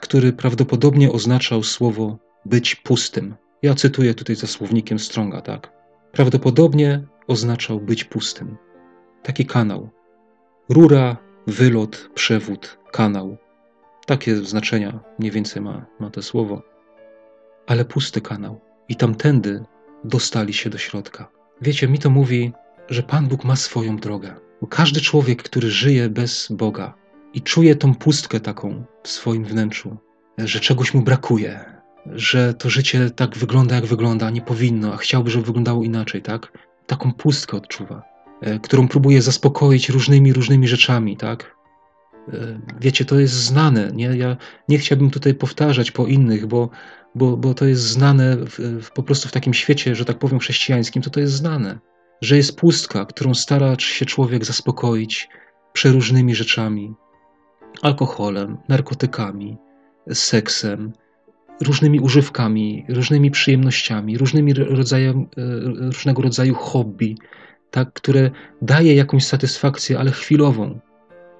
który prawdopodobnie oznaczał słowo być pustym. Ja cytuję tutaj za słownikiem Stronga, tak? Prawdopodobnie oznaczał być pustym. Taki kanał. Rura, wylot, przewód, kanał. Takie znaczenia mniej więcej ma, ma to słowo. Ale pusty kanał. I tamtędy dostali się do środka. Wiecie, mi to mówi, że Pan Bóg ma swoją drogę. Bo każdy człowiek, który żyje bez Boga i czuje tą pustkę taką w swoim wnętrzu, że czegoś mu brakuje, że to życie tak wygląda, jak wygląda, nie powinno, a chciałby, żeby wyglądało inaczej, tak? Taką pustkę odczuwa, e, którą próbuje zaspokoić różnymi, różnymi rzeczami, tak? E, wiecie, to jest znane, nie? Ja nie chciałbym tutaj powtarzać po innych, bo, bo, bo to jest znane w, w, po prostu w takim świecie, że tak powiem, chrześcijańskim, to to jest znane, że jest pustka, którą stara się człowiek zaspokoić przeróżnymi rzeczami, alkoholem, narkotykami, seksem, różnymi używkami, różnymi przyjemnościami, różnymi rodzajem, e, różnego rodzaju hobby, tak, które daje jakąś satysfakcję, ale chwilową.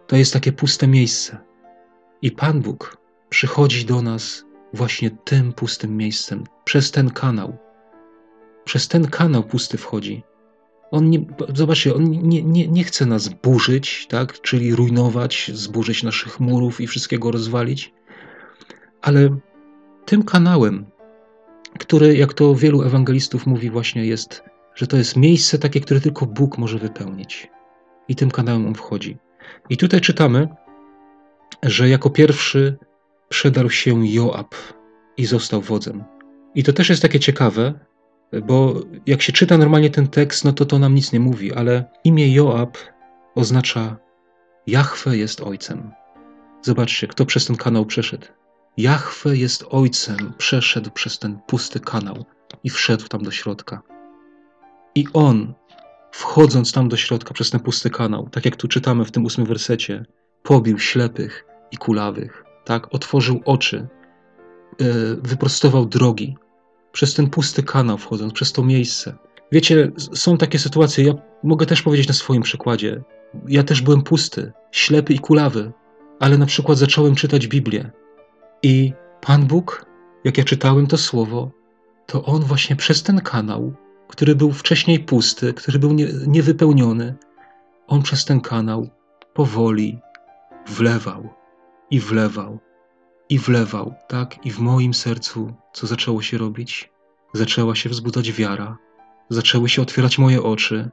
To jest takie puste miejsce. I Pan Bóg przychodzi do nas właśnie tym pustym miejscem, przez ten kanał. Przez ten kanał pusty wchodzi. On nie, zobaczcie, on nie, nie, nie chce nas burzyć, tak? czyli rujnować, zburzyć naszych murów i wszystkiego rozwalić, ale tym kanałem, który, jak to wielu ewangelistów mówi, właśnie jest, że to jest miejsce takie, które tylko Bóg może wypełnić. I tym kanałem on wchodzi. I tutaj czytamy, że jako pierwszy przedarł się Joab i został wodzem. I to też jest takie ciekawe, bo jak się czyta normalnie ten tekst, no to to nam nic nie mówi, ale imię Joab oznacza Jahwe jest ojcem. Zobaczcie, kto przez ten kanał przeszedł. Jahwe jest ojcem, przeszedł przez ten pusty kanał i wszedł tam do środka. I on, wchodząc tam do środka przez ten pusty kanał, tak jak tu czytamy w tym ósmym wersecie, pobił ślepych i kulawych, tak, otworzył oczy, yy, wyprostował drogi, przez ten pusty kanał wchodząc, przez to miejsce. Wiecie, są takie sytuacje, ja mogę też powiedzieć na swoim przykładzie. Ja też byłem pusty, ślepy i kulawy, ale na przykład zacząłem czytać Biblię i Pan Bóg, jak ja czytałem to słowo, to On właśnie przez ten kanał, który był wcześniej pusty, który był nie, niewypełniony, On przez ten kanał powoli wlewał i wlewał i wlewał, tak? I w moim sercu co zaczęło się robić? Zaczęła się wzbudzać wiara, zaczęły się otwierać moje oczy.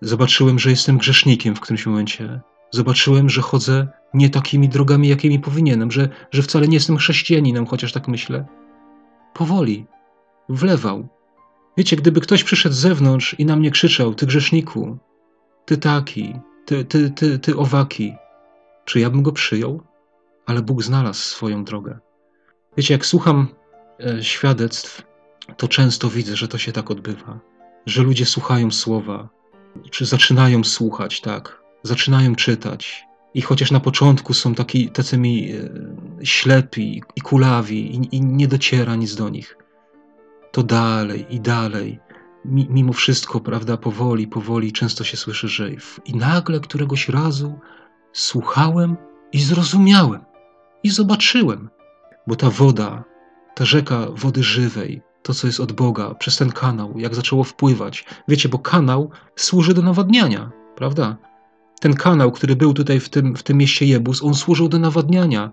Zobaczyłem, że jestem grzesznikiem w którymś momencie. Zobaczyłem, że chodzę nie takimi drogami, jakimi powinienem, że, że wcale nie jestem chrześcijaninem, chociaż tak myślę. Powoli, wlewał. Wiecie, gdyby ktoś przyszedł z zewnątrz i na mnie krzyczał: Ty grzeszniku, ty taki, ty, ty, ty, ty owaki, czy ja bym go przyjął? Ale Bóg znalazł swoją drogę. Wiecie, jak słucham e, świadectw, to często widzę, że to się tak odbywa, że ludzie słuchają słowa, czy zaczynają słuchać, tak, zaczynają czytać, i chociaż na początku są taki, tacy mi e, ślepi i kulawi i, i nie dociera nic do nich, to dalej i dalej, mimo wszystko, prawda, powoli, powoli, często się słyszy, że i nagle któregoś razu słuchałem i zrozumiałem i zobaczyłem, bo ta woda, ta rzeka wody żywej, to co jest od Boga, przez ten kanał, jak zaczęło wpływać. Wiecie, bo kanał służy do nawadniania, prawda? ten kanał, który był tutaj w tym, w tym mieście Jebus, on służył do nawadniania.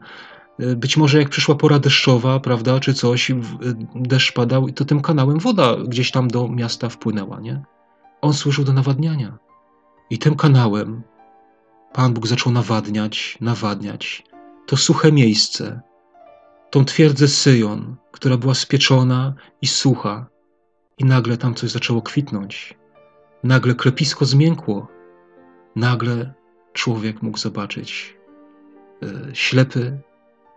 E, być może jak przyszła pora deszczowa, prawda, czy coś, deszcz padał, to tym kanałem woda gdzieś tam do miasta wpłynęła, nie? On służył do nawadniania. I tym kanałem Pan Bóg zaczął nawadniać, nawadniać to suche miejsce, tą twierdzę Syjon, która była spieczona i sucha, i nagle tam coś zaczęło kwitnąć. nagle klepisko zmiękło. Nagle człowiek mógł zobaczyć e, ślepy,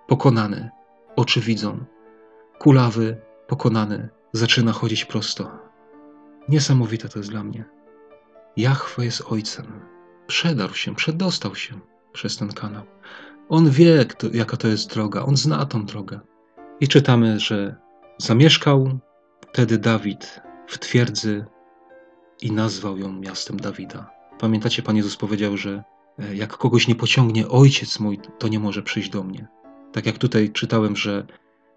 pokonany, oczy widzą, kulawy, pokonany, zaczyna chodzić prosto. Niesamowite to jest dla mnie. Jachwę jest ojcem. Przedarł się, przedostał się przez ten kanał. On wie, kto, jaka to jest droga, on zna tą drogę. I czytamy, że zamieszkał wtedy Dawid w twierdzy i nazwał ją miastem Dawida. Pamiętacie, Pan Jezus powiedział, że e, jak kogoś nie pociągnie ojciec mój, to nie może przyjść do mnie. Tak jak tutaj czytałem, że,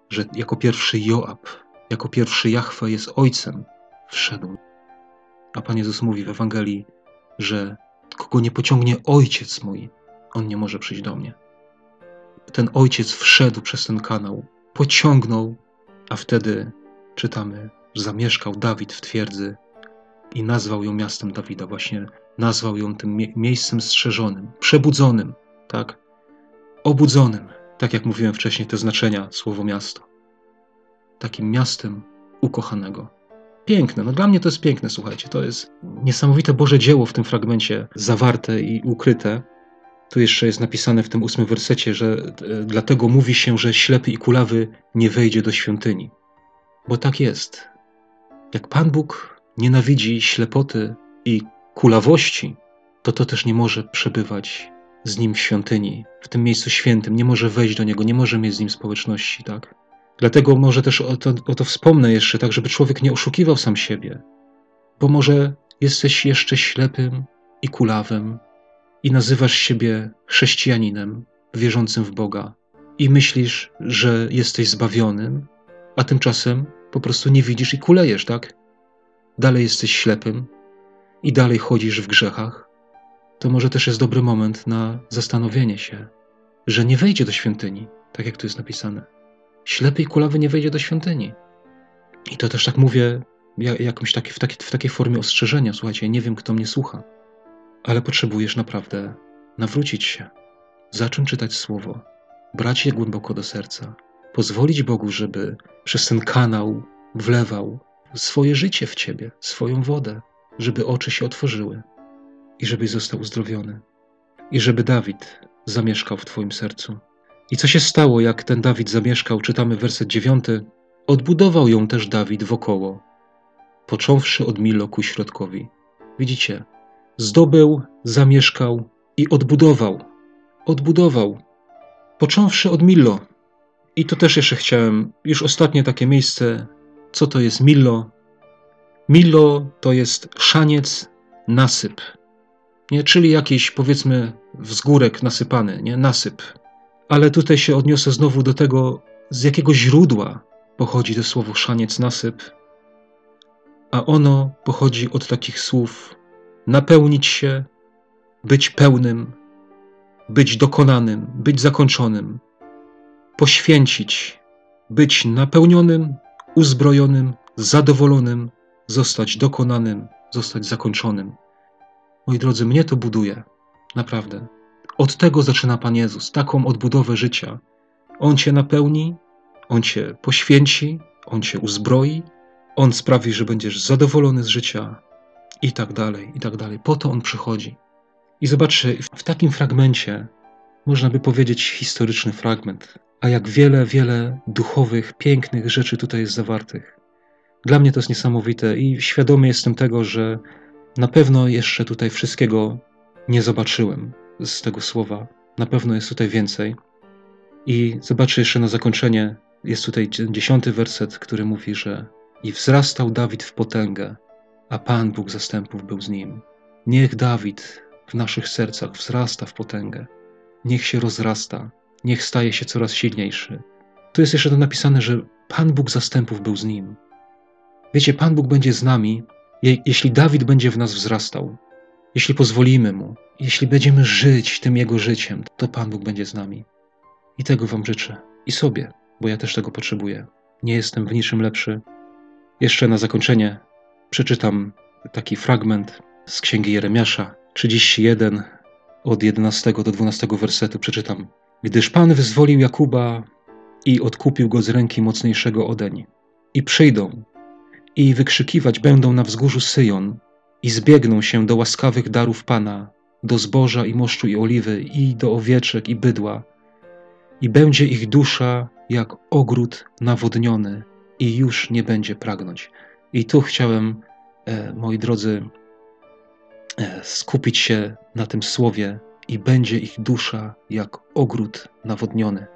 że jako pierwszy Joab, jako pierwszy Jachwę jest ojcem, wszedł. A Pan Jezus mówi w Ewangelii, że kogo nie pociągnie ojciec mój, on nie może przyjść do mnie. Ten ojciec wszedł przez ten kanał, pociągnął, a wtedy czytamy, zamieszkał Dawid w twierdzy i nazwał ją miastem Dawida. Właśnie nazwał ją tym mie miejscem strzeżonym, przebudzonym, tak? Obudzonym, tak jak mówiłem wcześniej, te znaczenia słowo miasto. Takim miastem ukochanego. Piękne, no dla mnie to jest piękne, słuchajcie. To jest niesamowite Boże dzieło w tym fragmencie zawarte i ukryte. Tu jeszcze jest napisane w tym ósmym wersecie, że e, dlatego mówi się, że ślepy i kulawy nie wejdzie do świątyni. Bo tak jest. Jak Pan Bóg nienawidzi ślepoty i kulawości, to to też nie może przebywać z nim w świątyni, w tym miejscu świętym, nie może wejść do niego, nie może mieć z nim społeczności, tak? Dlatego może też o to, o to wspomnę jeszcze, tak żeby człowiek nie oszukiwał sam siebie, bo może jesteś jeszcze ślepym i kulawym i nazywasz siebie chrześcijaninem, wierzącym w Boga i myślisz, że jesteś zbawionym, a tymczasem po prostu nie widzisz i kulejesz, tak? Dalej jesteś ślepym i dalej chodzisz w grzechach, to może też jest dobry moment na zastanowienie się, że nie wejdzie do świątyni, tak jak tu jest napisane. Ślepy i kulawy nie wejdzie do świątyni. I to też tak mówię jakąś taki, w, taki, w takiej formie ostrzeżenia. Słuchajcie, nie wiem, kto mnie słucha, ale potrzebujesz naprawdę nawrócić się, zacząć czytać słowo, brać je głęboko do serca, pozwolić Bogu, żeby przez ten kanał wlewał swoje życie w ciebie, swoją wodę, żeby oczy się otworzyły i żebyś został uzdrowiony. I żeby Dawid zamieszkał w Twoim sercu. I co się stało, jak ten Dawid zamieszkał, czytamy werset dziewiąty. Odbudował ją też Dawid wokoło, począwszy od Milo ku środkowi. Widzicie, zdobył, zamieszkał i odbudował. Odbudował, począwszy od Milo. I to też jeszcze chciałem, już ostatnie takie miejsce, co to jest Milo. Milo to jest szaniec, nasyp, nie? czyli jakiś powiedzmy wzgórek nasypany, nie? nasyp. Ale tutaj się odniosę znowu do tego, z jakiego źródła pochodzi to słowo szaniec, nasyp. A ono pochodzi od takich słów napełnić się, być pełnym, być dokonanym, być zakończonym, poświęcić, być napełnionym, uzbrojonym, zadowolonym, zostać dokonanym, zostać zakończonym. Moi drodzy, mnie to buduje. Naprawdę. Od tego zaczyna Pan Jezus, taką odbudowę życia. On cię napełni, on cię poświęci, on cię uzbroi, on sprawi, że będziesz zadowolony z życia i tak dalej, i tak dalej. Po to on przychodzi. I zobaczcie, w takim fragmencie, można by powiedzieć historyczny fragment, a jak wiele, wiele duchowych, pięknych rzeczy tutaj jest zawartych. Dla mnie to jest niesamowite i świadomy jestem tego, że na pewno jeszcze tutaj wszystkiego nie zobaczyłem z tego słowa. Na pewno jest tutaj więcej. I zobaczę jeszcze na zakończenie, jest tutaj dziesiąty werset, który mówi, że i wzrastał Dawid w potęgę, a Pan Bóg zastępów był z nim. Niech Dawid w naszych sercach wzrasta w potęgę, niech się rozrasta, niech staje się coraz silniejszy. Tu jest jeszcze to napisane, że Pan Bóg zastępów był z nim. Wiecie, Pan Bóg będzie z nami, jeśli Dawid będzie w nas wzrastał, jeśli pozwolimy mu, jeśli będziemy żyć tym jego życiem, to Pan Bóg będzie z nami. I tego Wam życzę. I sobie, bo ja też tego potrzebuję. Nie jestem w niczym lepszy. Jeszcze na zakończenie przeczytam taki fragment z księgi Jeremiasza 31 od 11 do 12 wersetu przeczytam. Gdyż Pan wyzwolił Jakuba i odkupił go z ręki mocniejszego odeń. I przyjdą i wykrzykiwać będą na wzgórzu Syjon i zbiegną się do łaskawych darów Pana, do zboża i moszczu i oliwy, i do owieczek i bydła. I będzie ich dusza jak ogród nawodniony, i już nie będzie pragnąć. I tu chciałem, e, moi drodzy, e, skupić się na tym słowie, i będzie ich dusza jak ogród nawodniony.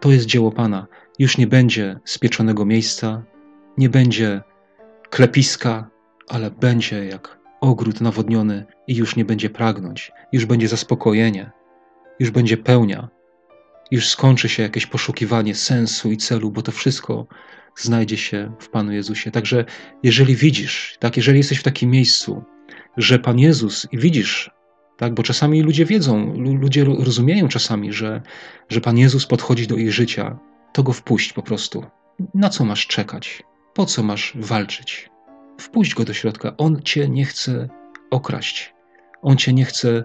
To jest dzieło Pana. Już nie będzie spieczonego miejsca, nie będzie klepiska, ale będzie jak ogród nawodniony i już nie będzie pragnąć, już będzie zaspokojenie, już będzie pełnia, już skończy się jakieś poszukiwanie sensu i celu, bo to wszystko znajdzie się w Panu Jezusie. Także jeżeli widzisz, tak, jeżeli jesteś w takim miejscu, że Pan Jezus i widzisz, tak, bo czasami ludzie wiedzą, ludzie rozumieją czasami, że, że Pan Jezus podchodzi do ich życia, to go wpuść po prostu. Na co masz czekać? Po co masz walczyć? Wpuść go do środka. On cię nie chce okraść. On cię nie chce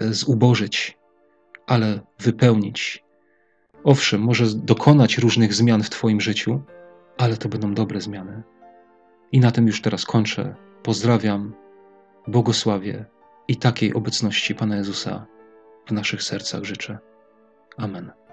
e, zubożyć, ale wypełnić. Owszem, może dokonać różnych zmian w Twoim życiu, ale to będą dobre zmiany. I na tym już teraz kończę. Pozdrawiam, błogosławię i takiej obecności Pana Jezusa w naszych sercach życzę. Amen.